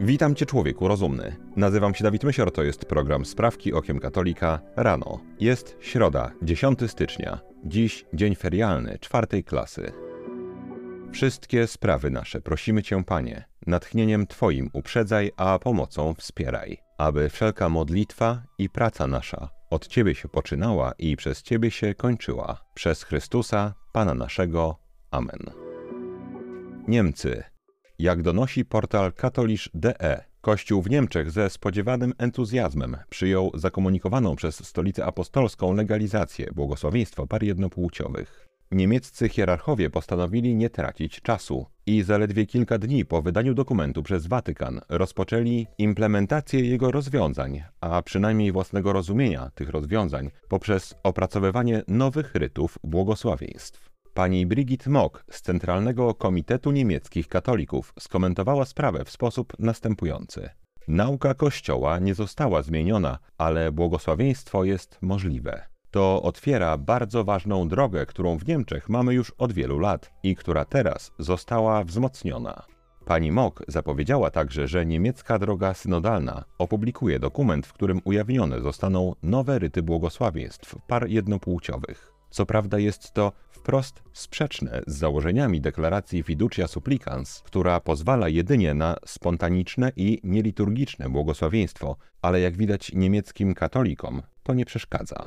Witam Cię człowieku rozumny. Nazywam się Dawid Mysior, to jest program Sprawki Okiem Katolika rano. Jest środa, 10 stycznia. Dziś dzień ferialny, czwartej klasy. Wszystkie sprawy nasze prosimy Cię, Panie, natchnieniem Twoim uprzedzaj, a pomocą wspieraj, aby wszelka modlitwa i praca nasza od Ciebie się poczynała i przez Ciebie się kończyła. Przez Chrystusa, Pana naszego. Amen. Niemcy. Jak donosi portal katolisz.de, Kościół w Niemczech ze spodziewanym entuzjazmem przyjął zakomunikowaną przez Stolicę Apostolską legalizację błogosławieństwa par jednopłciowych. Niemieccy hierarchowie postanowili nie tracić czasu i zaledwie kilka dni po wydaniu dokumentu przez Watykan rozpoczęli implementację jego rozwiązań, a przynajmniej własnego rozumienia tych rozwiązań poprzez opracowywanie nowych rytów błogosławieństw. Pani Brigitte Mock z Centralnego Komitetu Niemieckich Katolików skomentowała sprawę w sposób następujący. Nauka Kościoła nie została zmieniona, ale błogosławieństwo jest możliwe. To otwiera bardzo ważną drogę, którą w Niemczech mamy już od wielu lat i która teraz została wzmocniona. Pani Mock zapowiedziała także, że niemiecka droga synodalna opublikuje dokument, w którym ujawnione zostaną nowe ryty błogosławieństw par jednopłciowych. Co prawda jest to wprost sprzeczne z założeniami deklaracji Fiducia Supplicans, która pozwala jedynie na spontaniczne i nieliturgiczne błogosławieństwo, ale jak widać niemieckim katolikom to nie przeszkadza.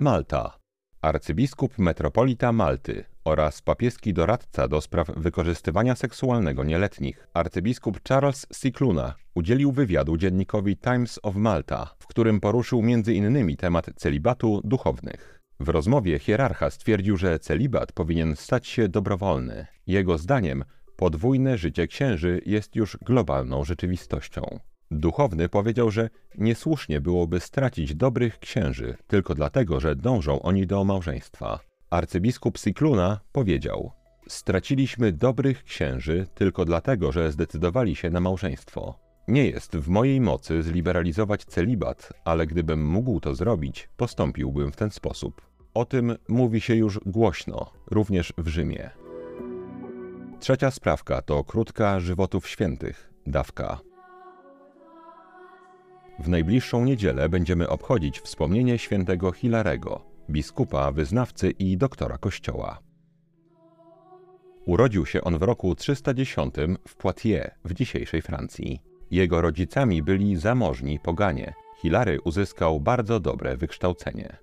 Malta. Arcybiskup metropolita Malty oraz papieski doradca do spraw wykorzystywania seksualnego nieletnich, arcybiskup Charles Cicluna, udzielił wywiadu dziennikowi Times of Malta, w którym poruszył m.in. temat celibatu duchownych. W rozmowie hierarcha stwierdził, że celibat powinien stać się dobrowolny. Jego zdaniem podwójne życie księży jest już globalną rzeczywistością. Duchowny powiedział, że niesłusznie byłoby stracić dobrych księży tylko dlatego, że dążą oni do małżeństwa. Arcybiskup Sikluna powiedział: Straciliśmy dobrych księży tylko dlatego, że zdecydowali się na małżeństwo. Nie jest w mojej mocy zliberalizować celibat, ale gdybym mógł to zrobić, postąpiłbym w ten sposób. O tym mówi się już głośno, również w Rzymie. Trzecia sprawka to krótka żywotów świętych, dawka. W najbliższą niedzielę będziemy obchodzić wspomnienie świętego Hilarego, biskupa, wyznawcy i doktora Kościoła. Urodził się on w roku 310 w Poitiers w dzisiejszej Francji. Jego rodzicami byli zamożni poganie. Hilary uzyskał bardzo dobre wykształcenie.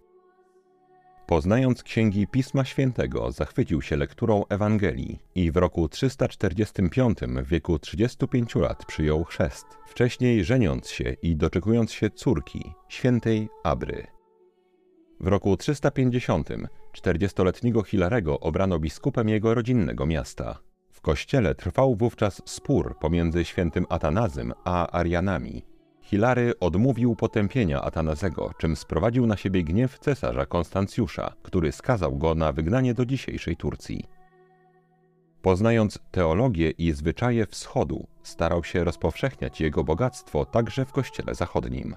Poznając księgi Pisma Świętego, zachwycił się lekturą Ewangelii i w roku 345 w wieku 35 lat przyjął chrzest, wcześniej żeniąc się i doczekując się córki, świętej Abry. W roku 350 40-letniego Hilarego obrano biskupem jego rodzinnego miasta. W kościele trwał wówczas spór pomiędzy świętym Atanazym a Arianami. Hilary odmówił potępienia Atanazego, czym sprowadził na siebie gniew cesarza Konstancjusza, który skazał go na wygnanie do dzisiejszej Turcji. Poznając teologię i zwyczaje wschodu, starał się rozpowszechniać jego bogactwo także w kościele zachodnim.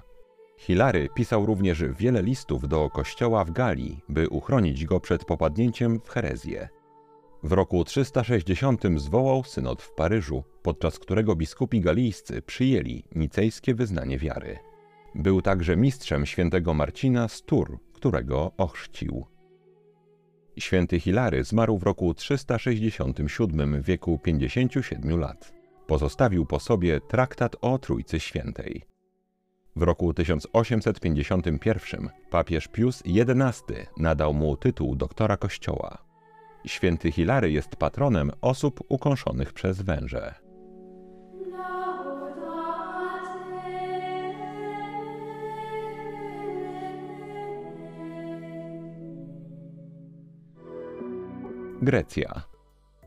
Hilary pisał również wiele listów do kościoła w Galii, by uchronić go przed popadnięciem w herezję. W roku 360 zwołał synod w Paryżu, podczas którego biskupi galijscy przyjęli nicejskie wyznanie wiary. Był także mistrzem świętego Marcina z Tur, którego ochrzcił. Święty Hilary zmarł w roku 367 w wieku 57 lat. Pozostawił po sobie traktat o Trójcy Świętej. W roku 1851 papież Pius XI nadał mu tytuł doktora Kościoła. Święty Hilary jest patronem osób ukąszonych przez węże. Grecja.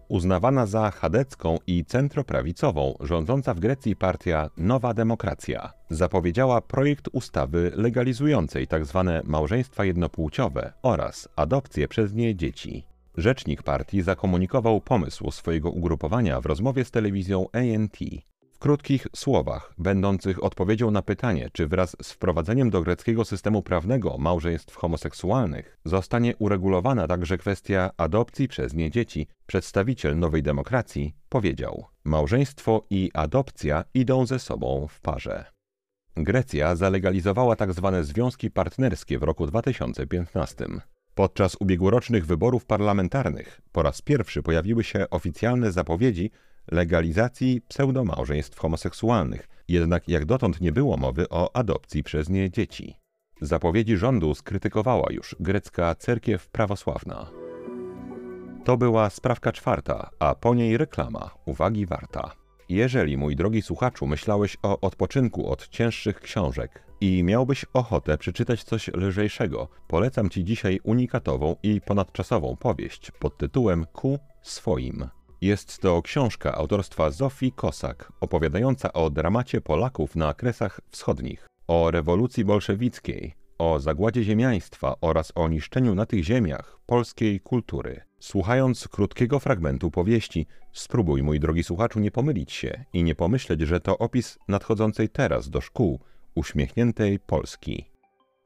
Uznawana za chadecką i centroprawicową, rządząca w Grecji partia Nowa Demokracja zapowiedziała projekt ustawy legalizującej tzw. Tak małżeństwa jednopłciowe oraz adopcję przez nie dzieci. Rzecznik partii zakomunikował pomysł swojego ugrupowania w rozmowie z telewizją ANT. W krótkich słowach, będących odpowiedzią na pytanie, czy wraz z wprowadzeniem do greckiego systemu prawnego małżeństw homoseksualnych zostanie uregulowana także kwestia adopcji przez nie dzieci, przedstawiciel nowej demokracji powiedział: Małżeństwo i adopcja idą ze sobą w parze. Grecja zalegalizowała tzw. Tak związki partnerskie w roku 2015. Podczas ubiegłorocznych wyborów parlamentarnych po raz pierwszy pojawiły się oficjalne zapowiedzi legalizacji pseudomałżeństw homoseksualnych, jednak jak dotąd nie było mowy o adopcji przez nie dzieci. Zapowiedzi rządu skrytykowała już grecka cerkiew prawosławna. To była sprawka czwarta, a po niej reklama, uwagi warta. Jeżeli, mój drogi słuchaczu, myślałeś o odpoczynku od cięższych książek i miałbyś ochotę przeczytać coś lżejszego, polecam Ci dzisiaj unikatową i ponadczasową powieść pod tytułem Ku swoim. Jest to książka autorstwa Zofii Kosak, opowiadająca o dramacie Polaków na Kresach Wschodnich, o rewolucji bolszewickiej, o zagładzie ziemiaństwa oraz o niszczeniu na tych ziemiach polskiej kultury. Słuchając krótkiego fragmentu powieści, spróbuj, mój drogi słuchaczu, nie pomylić się i nie pomyśleć, że to opis nadchodzącej teraz do szkół uśmiechniętej Polski.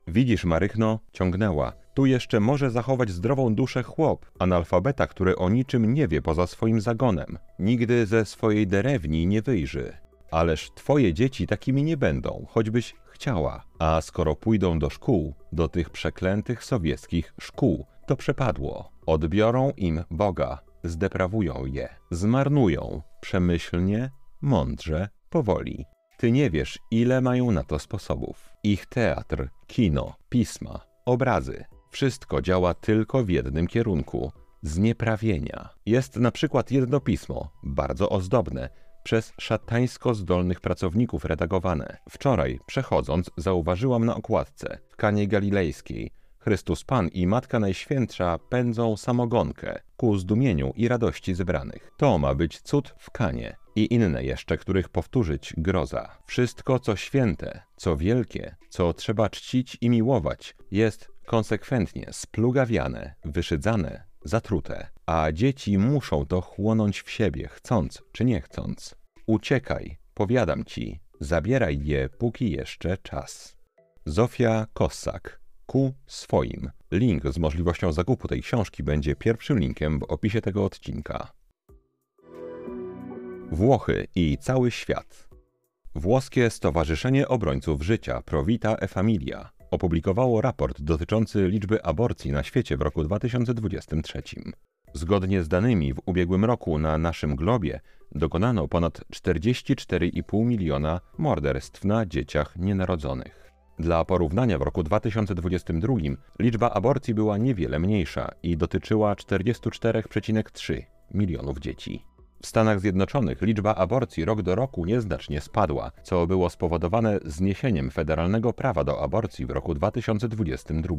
Widzisz, Marychno, ciągnęła. Tu jeszcze może zachować zdrową duszę chłop, analfabeta, który o niczym nie wie poza swoim zagonem. Nigdy ze swojej derewni nie wyjrzy. Ależ twoje dzieci takimi nie będą, choćbyś chciała. A skoro pójdą do szkół, do tych przeklętych sowieckich szkół, to przepadło. Odbiorą im Boga, zdeprawują je, zmarnują, przemyślnie, mądrze, powoli. Ty nie wiesz, ile mają na to sposobów. Ich teatr, kino, pisma, obrazy wszystko działa tylko w jednym kierunku znieprawienia. Jest na przykład jedno pismo, bardzo ozdobne, przez szatańsko zdolnych pracowników redagowane. Wczoraj, przechodząc, zauważyłam na okładce w Kanie Galilejskiej Chrystus Pan i Matka Najświętsza pędzą samogonkę ku zdumieniu i radości zebranych. To ma być cud w Kanie i inne jeszcze, których powtórzyć groza. Wszystko, co święte, co wielkie, co trzeba czcić i miłować, jest konsekwentnie splugawiane, wyszydzane, zatrute, a dzieci muszą to chłonąć w siebie, chcąc czy nie chcąc. Uciekaj, powiadam ci, zabieraj je, póki jeszcze czas. Zofia Kossak ku swoim. Link z możliwością zakupu tej książki będzie pierwszym linkiem w opisie tego odcinka. Włochy i cały świat. Włoskie Stowarzyszenie Obrońców Życia Provita e Familia opublikowało raport dotyczący liczby aborcji na świecie w roku 2023. Zgodnie z danymi w ubiegłym roku na naszym globie dokonano ponad 44,5 miliona morderstw na dzieciach nienarodzonych. Dla porównania w roku 2022 liczba aborcji była niewiele mniejsza i dotyczyła 44,3 milionów dzieci. W Stanach Zjednoczonych liczba aborcji rok do roku nieznacznie spadła, co było spowodowane zniesieniem federalnego prawa do aborcji w roku 2022.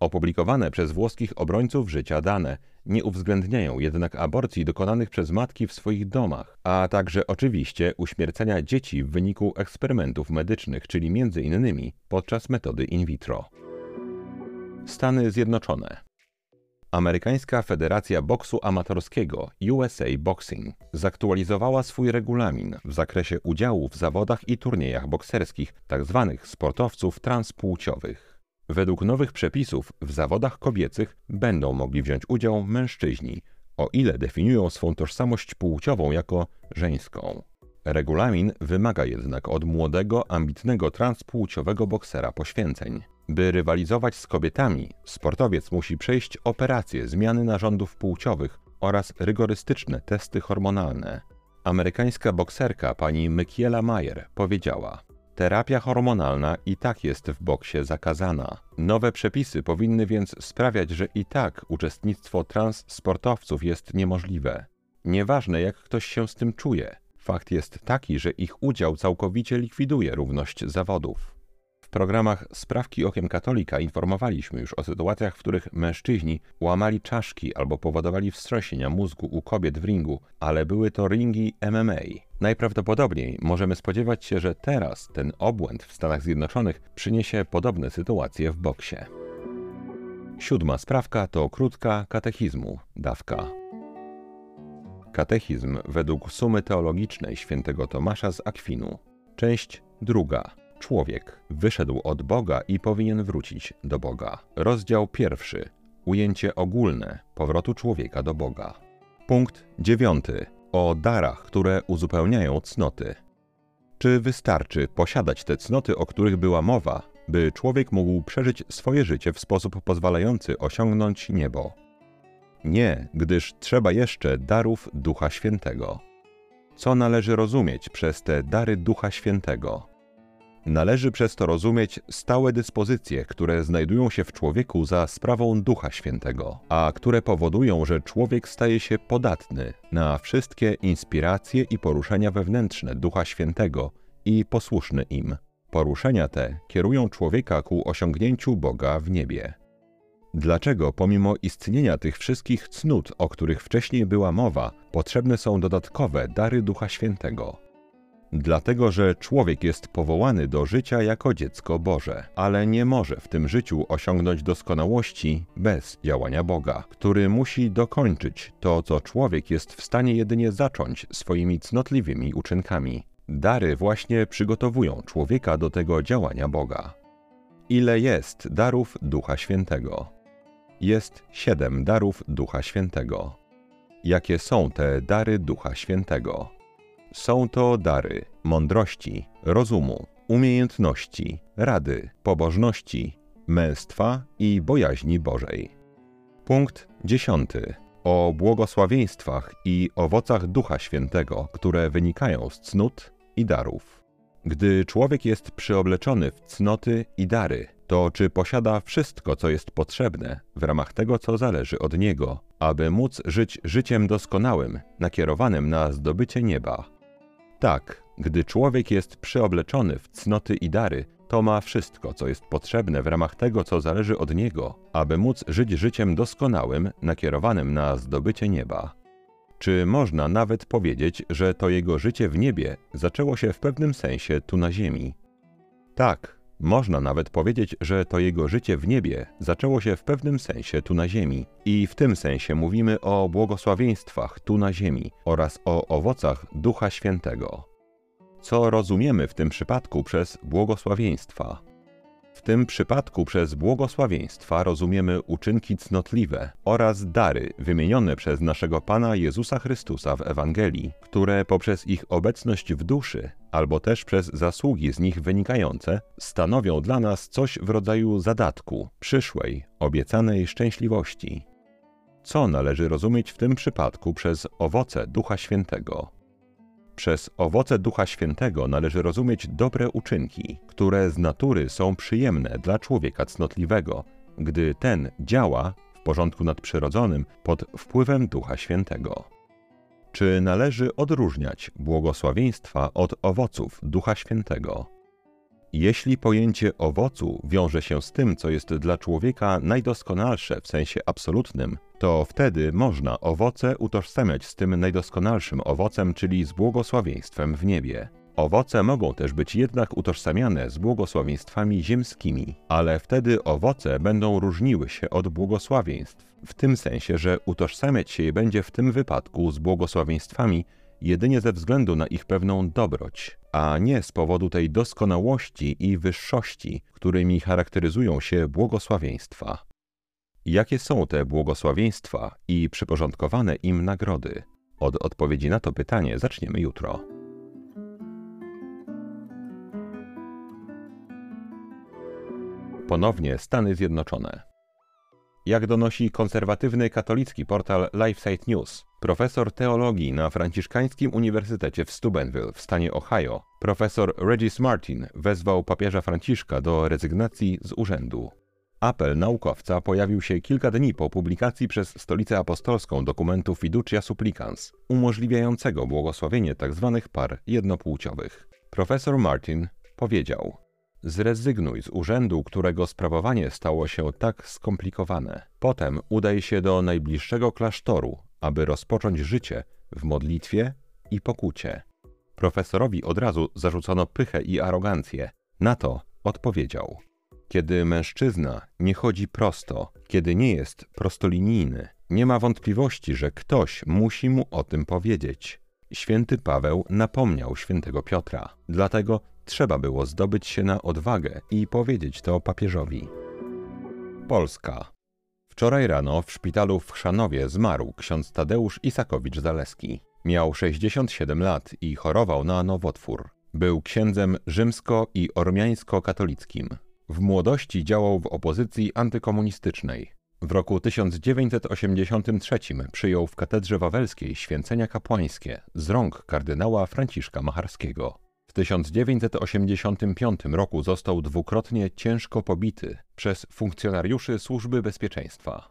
Opublikowane przez włoskich obrońców życia dane nie uwzględniają jednak aborcji dokonanych przez matki w swoich domach, a także oczywiście uśmiercenia dzieci w wyniku eksperymentów medycznych, czyli między innymi podczas metody in vitro. Stany Zjednoczone Amerykańska Federacja Boksu Amatorskiego USA Boxing zaktualizowała swój regulamin w zakresie udziału w zawodach i turniejach bokserskich tzw. Tak sportowców transpłciowych. Według nowych przepisów w zawodach kobiecych będą mogli wziąć udział mężczyźni, o ile definiują swą tożsamość płciową jako żeńską. Regulamin wymaga jednak od młodego, ambitnego transpłciowego boksera poświęceń. By rywalizować z kobietami, sportowiec musi przejść operacje zmiany narządów płciowych oraz rygorystyczne testy hormonalne. Amerykańska bokserka pani Mykiela Mayer powiedziała: Terapia hormonalna i tak jest w boksie zakazana. Nowe przepisy powinny więc sprawiać, że i tak uczestnictwo transsportowców jest niemożliwe. Nieważne jak ktoś się z tym czuje, fakt jest taki, że ich udział całkowicie likwiduje równość zawodów. W programach Sprawki Okiem Katolika informowaliśmy już o sytuacjach, w których mężczyźni łamali czaszki albo powodowali wstrząsienia mózgu u kobiet w ringu, ale były to ringi MMA. Najprawdopodobniej możemy spodziewać się, że teraz ten obłęd w Stanach Zjednoczonych przyniesie podobne sytuacje w boksie. Siódma sprawka to krótka katechizmu, dawka. Katechizm według sumy teologicznej świętego Tomasza z Akwinu. Część druga. Człowiek wyszedł od Boga i powinien wrócić do Boga. Rozdział pierwszy. Ujęcie ogólne powrotu człowieka do Boga. Punkt dziewiąty. O darach, które uzupełniają cnoty. Czy wystarczy posiadać te cnoty, o których była mowa, by człowiek mógł przeżyć swoje życie w sposób pozwalający osiągnąć niebo? Nie, gdyż trzeba jeszcze darów Ducha Świętego. Co należy rozumieć przez te dary Ducha Świętego? Należy przez to rozumieć stałe dyspozycje, które znajdują się w człowieku za sprawą Ducha Świętego, a które powodują, że człowiek staje się podatny na wszystkie inspiracje i poruszenia wewnętrzne Ducha Świętego i posłuszny im. Poruszenia te kierują człowieka ku osiągnięciu Boga w niebie. Dlaczego, pomimo istnienia tych wszystkich cnót, o których wcześniej była mowa, potrzebne są dodatkowe dary Ducha Świętego? Dlatego, że człowiek jest powołany do życia jako dziecko Boże, ale nie może w tym życiu osiągnąć doskonałości bez działania Boga, który musi dokończyć to, co człowiek jest w stanie jedynie zacząć swoimi cnotliwymi uczynkami. Dary właśnie przygotowują człowieka do tego działania Boga. Ile jest darów Ducha Świętego? Jest siedem darów Ducha Świętego. Jakie są te dary Ducha Świętego? Są to dary mądrości, rozumu, umiejętności, rady, pobożności, męstwa i bojaźni Bożej. Punkt dziesiąty. O błogosławieństwach i owocach Ducha Świętego, które wynikają z cnót i darów. Gdy człowiek jest przyobleczony w cnoty i dary, to czy posiada wszystko, co jest potrzebne w ramach tego, co zależy od niego, aby móc żyć życiem doskonałym, nakierowanym na zdobycie nieba? Tak, gdy człowiek jest przyobleczony w cnoty i dary, to ma wszystko, co jest potrzebne w ramach tego, co zależy od niego, aby móc żyć życiem doskonałym, nakierowanym na zdobycie nieba. Czy można nawet powiedzieć, że to jego życie w niebie zaczęło się w pewnym sensie tu na ziemi? Tak, można nawet powiedzieć, że to jego życie w niebie zaczęło się w pewnym sensie tu na ziemi. I w tym sensie mówimy o błogosławieństwach tu na ziemi oraz o owocach Ducha Świętego. Co rozumiemy w tym przypadku przez błogosławieństwa? Tym przypadku przez błogosławieństwa rozumiemy uczynki cnotliwe oraz dary wymienione przez naszego Pana Jezusa Chrystusa w Ewangelii, które poprzez ich obecność w duszy albo też przez zasługi z nich wynikające stanowią dla nas coś w rodzaju zadatku, przyszłej, obiecanej szczęśliwości. Co należy rozumieć w tym przypadku przez owoce Ducha Świętego? Przez owoce Ducha Świętego należy rozumieć dobre uczynki, które z natury są przyjemne dla człowieka cnotliwego, gdy ten działa w porządku nadprzyrodzonym pod wpływem Ducha Świętego. Czy należy odróżniać błogosławieństwa od owoców Ducha Świętego? Jeśli pojęcie owocu wiąże się z tym, co jest dla człowieka najdoskonalsze w sensie absolutnym, to wtedy można owoce utożsamiać z tym najdoskonalszym owocem, czyli z błogosławieństwem w niebie. Owoce mogą też być jednak utożsamiane z błogosławieństwami ziemskimi, ale wtedy owoce będą różniły się od błogosławieństw, w tym sensie, że utożsamiać się je będzie w tym wypadku z błogosławieństwami jedynie ze względu na ich pewną dobroć, a nie z powodu tej doskonałości i wyższości, którymi charakteryzują się błogosławieństwa. Jakie są te błogosławieństwa i przyporządkowane im nagrody? Od odpowiedzi na to pytanie zaczniemy jutro. Ponownie Stany Zjednoczone. Jak donosi konserwatywny katolicki portal LifeSite News, profesor teologii na Franciszkańskim Uniwersytecie w Steubenville w stanie Ohio, profesor Regis Martin wezwał papieża Franciszka do rezygnacji z urzędu. Apel naukowca pojawił się kilka dni po publikacji przez Stolicę Apostolską dokumentu Fiducia Supplicans, umożliwiającego błogosławienie tzw. Tak par jednopłciowych. Profesor Martin powiedział: Zrezygnuj z urzędu, którego sprawowanie stało się tak skomplikowane. Potem udaj się do najbliższego klasztoru, aby rozpocząć życie w modlitwie i pokucie. Profesorowi od razu zarzucono pychę i arogancję. Na to odpowiedział: Kiedy mężczyzna nie chodzi prosto, kiedy nie jest prostolinijny, Nie ma wątpliwości, że ktoś musi mu o tym powiedzieć. Święty Paweł napomniał świętego Piotra, dlatego trzeba było zdobyć się na odwagę i powiedzieć to papieżowi. Polska. Wczoraj rano w szpitalu w Chrzanowie zmarł ksiądz Tadeusz Isakowicz-Zaleski. Miał 67 lat i chorował na nowotwór. Był księdzem rzymsko- i ormiańsko-katolickim. W młodości działał w opozycji antykomunistycznej. W roku 1983 przyjął w katedrze wawelskiej święcenia kapłańskie z rąk kardynała Franciszka Macharskiego. W 1985 roku został dwukrotnie ciężko pobity przez funkcjonariuszy Służby Bezpieczeństwa.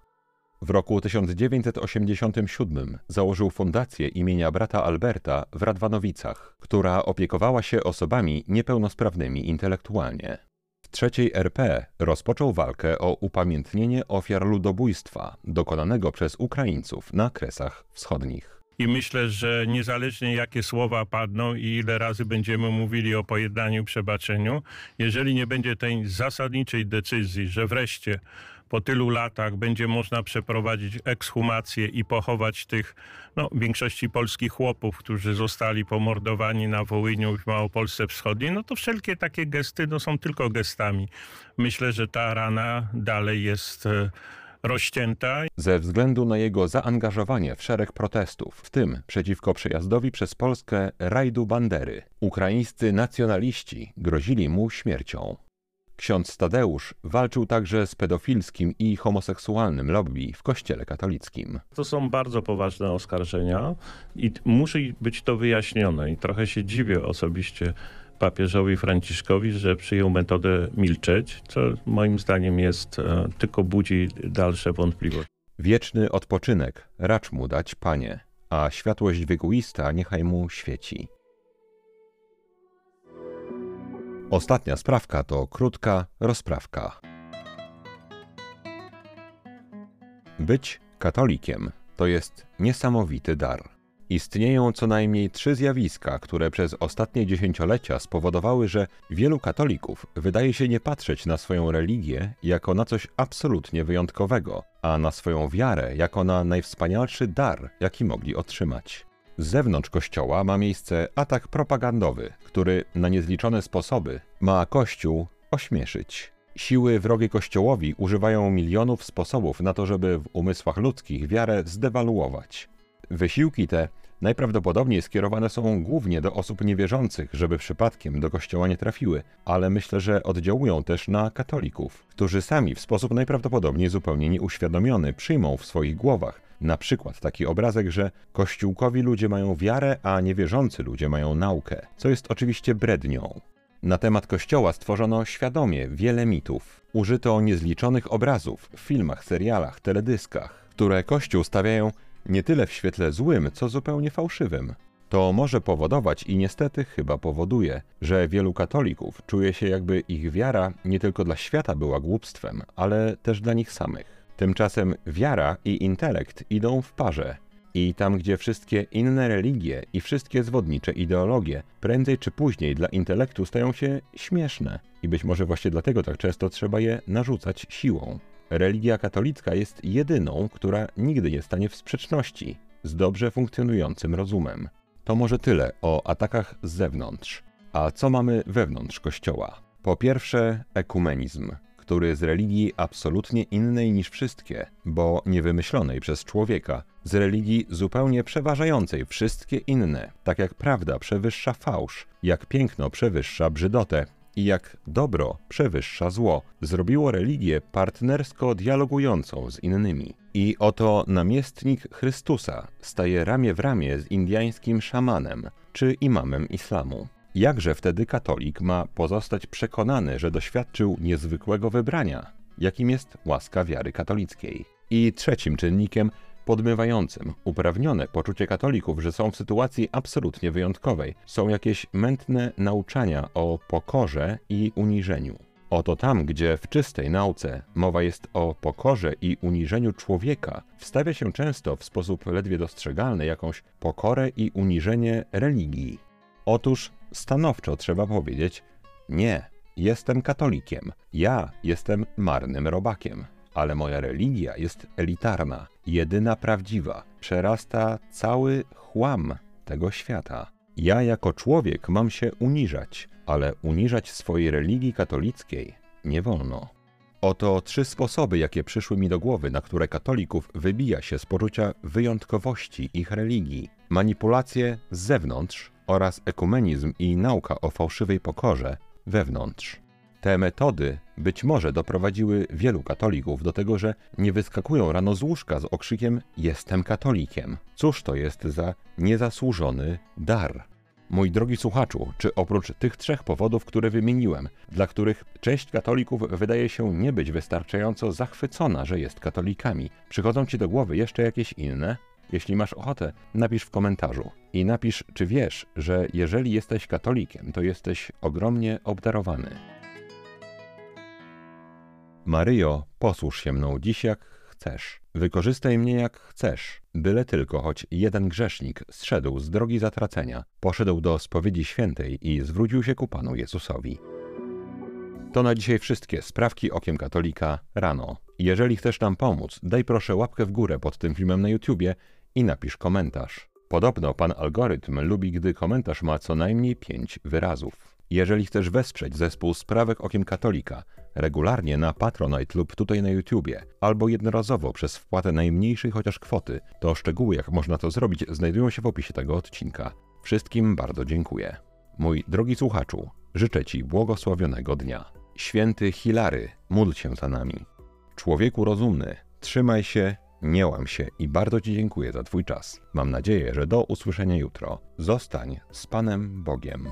W roku 1987 założył fundację imienia brata Alberta w Radwanowicach, która opiekowała się osobami niepełnosprawnymi intelektualnie. W III RP rozpoczął walkę o upamiętnienie ofiar ludobójstwa dokonanego przez Ukraińców na Kresach Wschodnich. I myślę, że niezależnie jakie słowa padną i ile razy będziemy mówili o pojednaniu, przebaczeniu, jeżeli nie będzie tej zasadniczej decyzji, że wreszcie po tylu latach będzie można przeprowadzić ekshumację i pochować tych, no, większości polskich chłopów, którzy zostali pomordowani na Wołyniu i w Małopolsce Wschodniej, no to wszelkie takie gesty no, są tylko gestami. Myślę, że ta rana dalej jest e, rozcięta. Ze względu na jego zaangażowanie w szereg protestów, w tym przeciwko przejazdowi przez Polskę rajdu Bandery, ukraińscy nacjonaliści grozili mu śmiercią. Ksiądz Tadeusz walczył także z pedofilskim i homoseksualnym lobby w kościele katolickim. To są bardzo poważne oskarżenia i musi być to wyjaśnione. I trochę się dziwię osobiście papieżowi Franciszkowi, że przyjął metodę milczeć, co moim zdaniem jest e, tylko budzi dalsze wątpliwości. Wieczny odpoczynek racz mu dać, panie, a światłość wiekuista niechaj mu świeci. Ostatnia sprawka to krótka rozprawka. Być katolikiem to jest niesamowity dar. Istnieją co najmniej trzy zjawiska, które przez ostatnie dziesięciolecia spowodowały, że wielu katolików wydaje się nie patrzeć na swoją religię jako na coś absolutnie wyjątkowego, a na swoją wiarę jako na najwspanialszy dar, jaki mogli otrzymać. Z zewnątrz kościoła ma miejsce atak propagandowy, który na niezliczone sposoby ma kościół ośmieszyć. Siły wrogie kościołowi używają milionów sposobów na to, żeby w umysłach ludzkich wiarę zdewaluować. Wysiłki te najprawdopodobniej skierowane są głównie do osób niewierzących, żeby przypadkiem do kościoła nie trafiły, ale myślę, że oddziałują też na katolików, którzy sami w sposób najprawdopodobniej zupełnie nieuświadomiony przyjmą w swoich głowach na przykład taki obrazek, że kościółkowi ludzie mają wiarę, a niewierzący ludzie mają naukę, co jest oczywiście brednią. Na temat Kościoła stworzono świadomie wiele mitów. Użyto niezliczonych obrazów w filmach, serialach, teledyskach, które Kościół stawiają nie tyle w świetle złym, co zupełnie fałszywym. To może powodować i niestety chyba powoduje, że wielu katolików czuje się jakby ich wiara nie tylko dla świata była głupstwem, ale też dla nich samych. Tymczasem wiara i intelekt idą w parze. I tam, gdzie wszystkie inne religie i wszystkie zwodnicze ideologie prędzej czy później dla intelektu stają się śmieszne, i być może właśnie dlatego tak często trzeba je narzucać siłą. Religia katolicka jest jedyną, która nigdy nie stanie w sprzeczności z dobrze funkcjonującym rozumem. To może tyle o atakach z zewnątrz. A co mamy wewnątrz Kościoła? Po pierwsze, ekumenizm, który z religii absolutnie innej niż wszystkie, bo niewymyślonej przez człowieka, z religii zupełnie przeważającej wszystkie inne, tak jak prawda przewyższa fałsz, jak piękno przewyższa brzydotę, i jak dobro przewyższa zło, zrobiło religię partnersko dialogującą z innymi. I oto namiestnik Chrystusa staje ramię w ramię z indyjskim szamanem czy imamem islamu. Jakże wtedy katolik ma pozostać przekonany, że doświadczył niezwykłego wybrania, jakim jest łaska wiary katolickiej? I trzecim czynnikiem podmywającym uprawnione poczucie katolików, że są w sytuacji absolutnie wyjątkowej, są jakieś mętne nauczania o pokorze i uniżeniu. Oto tam, gdzie w czystej nauce mowa jest o pokorze i uniżeniu człowieka, wstawia się często w sposób ledwie dostrzegalny jakąś pokorę i uniżenie religii. Otóż stanowczo trzeba powiedzieć: Nie, jestem katolikiem, ja jestem marnym robakiem. Ale moja religia jest elitarna, jedyna prawdziwa, przerasta cały chłam tego świata. Ja jako człowiek mam się uniżać, ale uniżać swojej religii katolickiej nie wolno. Oto trzy sposoby, jakie przyszły mi do głowy, na które katolików wybija się z poczucia wyjątkowości ich religii. Manipulacje z zewnątrz oraz ekumenizm i nauka o fałszywej pokorze wewnątrz. Te metody być może doprowadziły wielu katolików do tego, że nie wyskakują rano z łóżka z okrzykiem Jestem katolikiem. Cóż to jest za niezasłużony dar? Mój drogi słuchaczu, czy oprócz tych trzech powodów, które wymieniłem, dla których część katolików wydaje się nie być wystarczająco zachwycona, że jest katolikami, przychodzą ci do głowy jeszcze jakieś inne? Jeśli masz ochotę, napisz w komentarzu i napisz, czy wiesz, że jeżeli jesteś katolikiem, to jesteś ogromnie obdarowany. Maryjo, posłuż się mną dziś jak chcesz. Wykorzystaj mnie jak chcesz. Byle tylko choć jeden grzesznik zszedł z drogi zatracenia, poszedł do spowiedzi świętej i zwrócił się ku Panu Jezusowi. To na dzisiaj wszystkie sprawki okiem katolika rano. Jeżeli chcesz nam pomóc, daj proszę łapkę w górę pod tym filmem na YouTubie i napisz komentarz. Podobno pan algorytm lubi, gdy komentarz ma co najmniej pięć wyrazów. Jeżeli chcesz wesprzeć zespół Sprawek Okiem Katolika regularnie na Patronite lub tutaj na YouTubie, albo jednorazowo przez wpłatę najmniejszej chociaż kwoty, to szczegóły jak można to zrobić znajdują się w opisie tego odcinka. Wszystkim bardzo dziękuję. Mój drogi słuchaczu, życzę Ci błogosławionego dnia. Święty Hilary, módl się za nami. Człowieku rozumny, trzymaj się, nie łam się i bardzo Ci dziękuję za Twój czas. Mam nadzieję, że do usłyszenia jutro. Zostań z Panem Bogiem.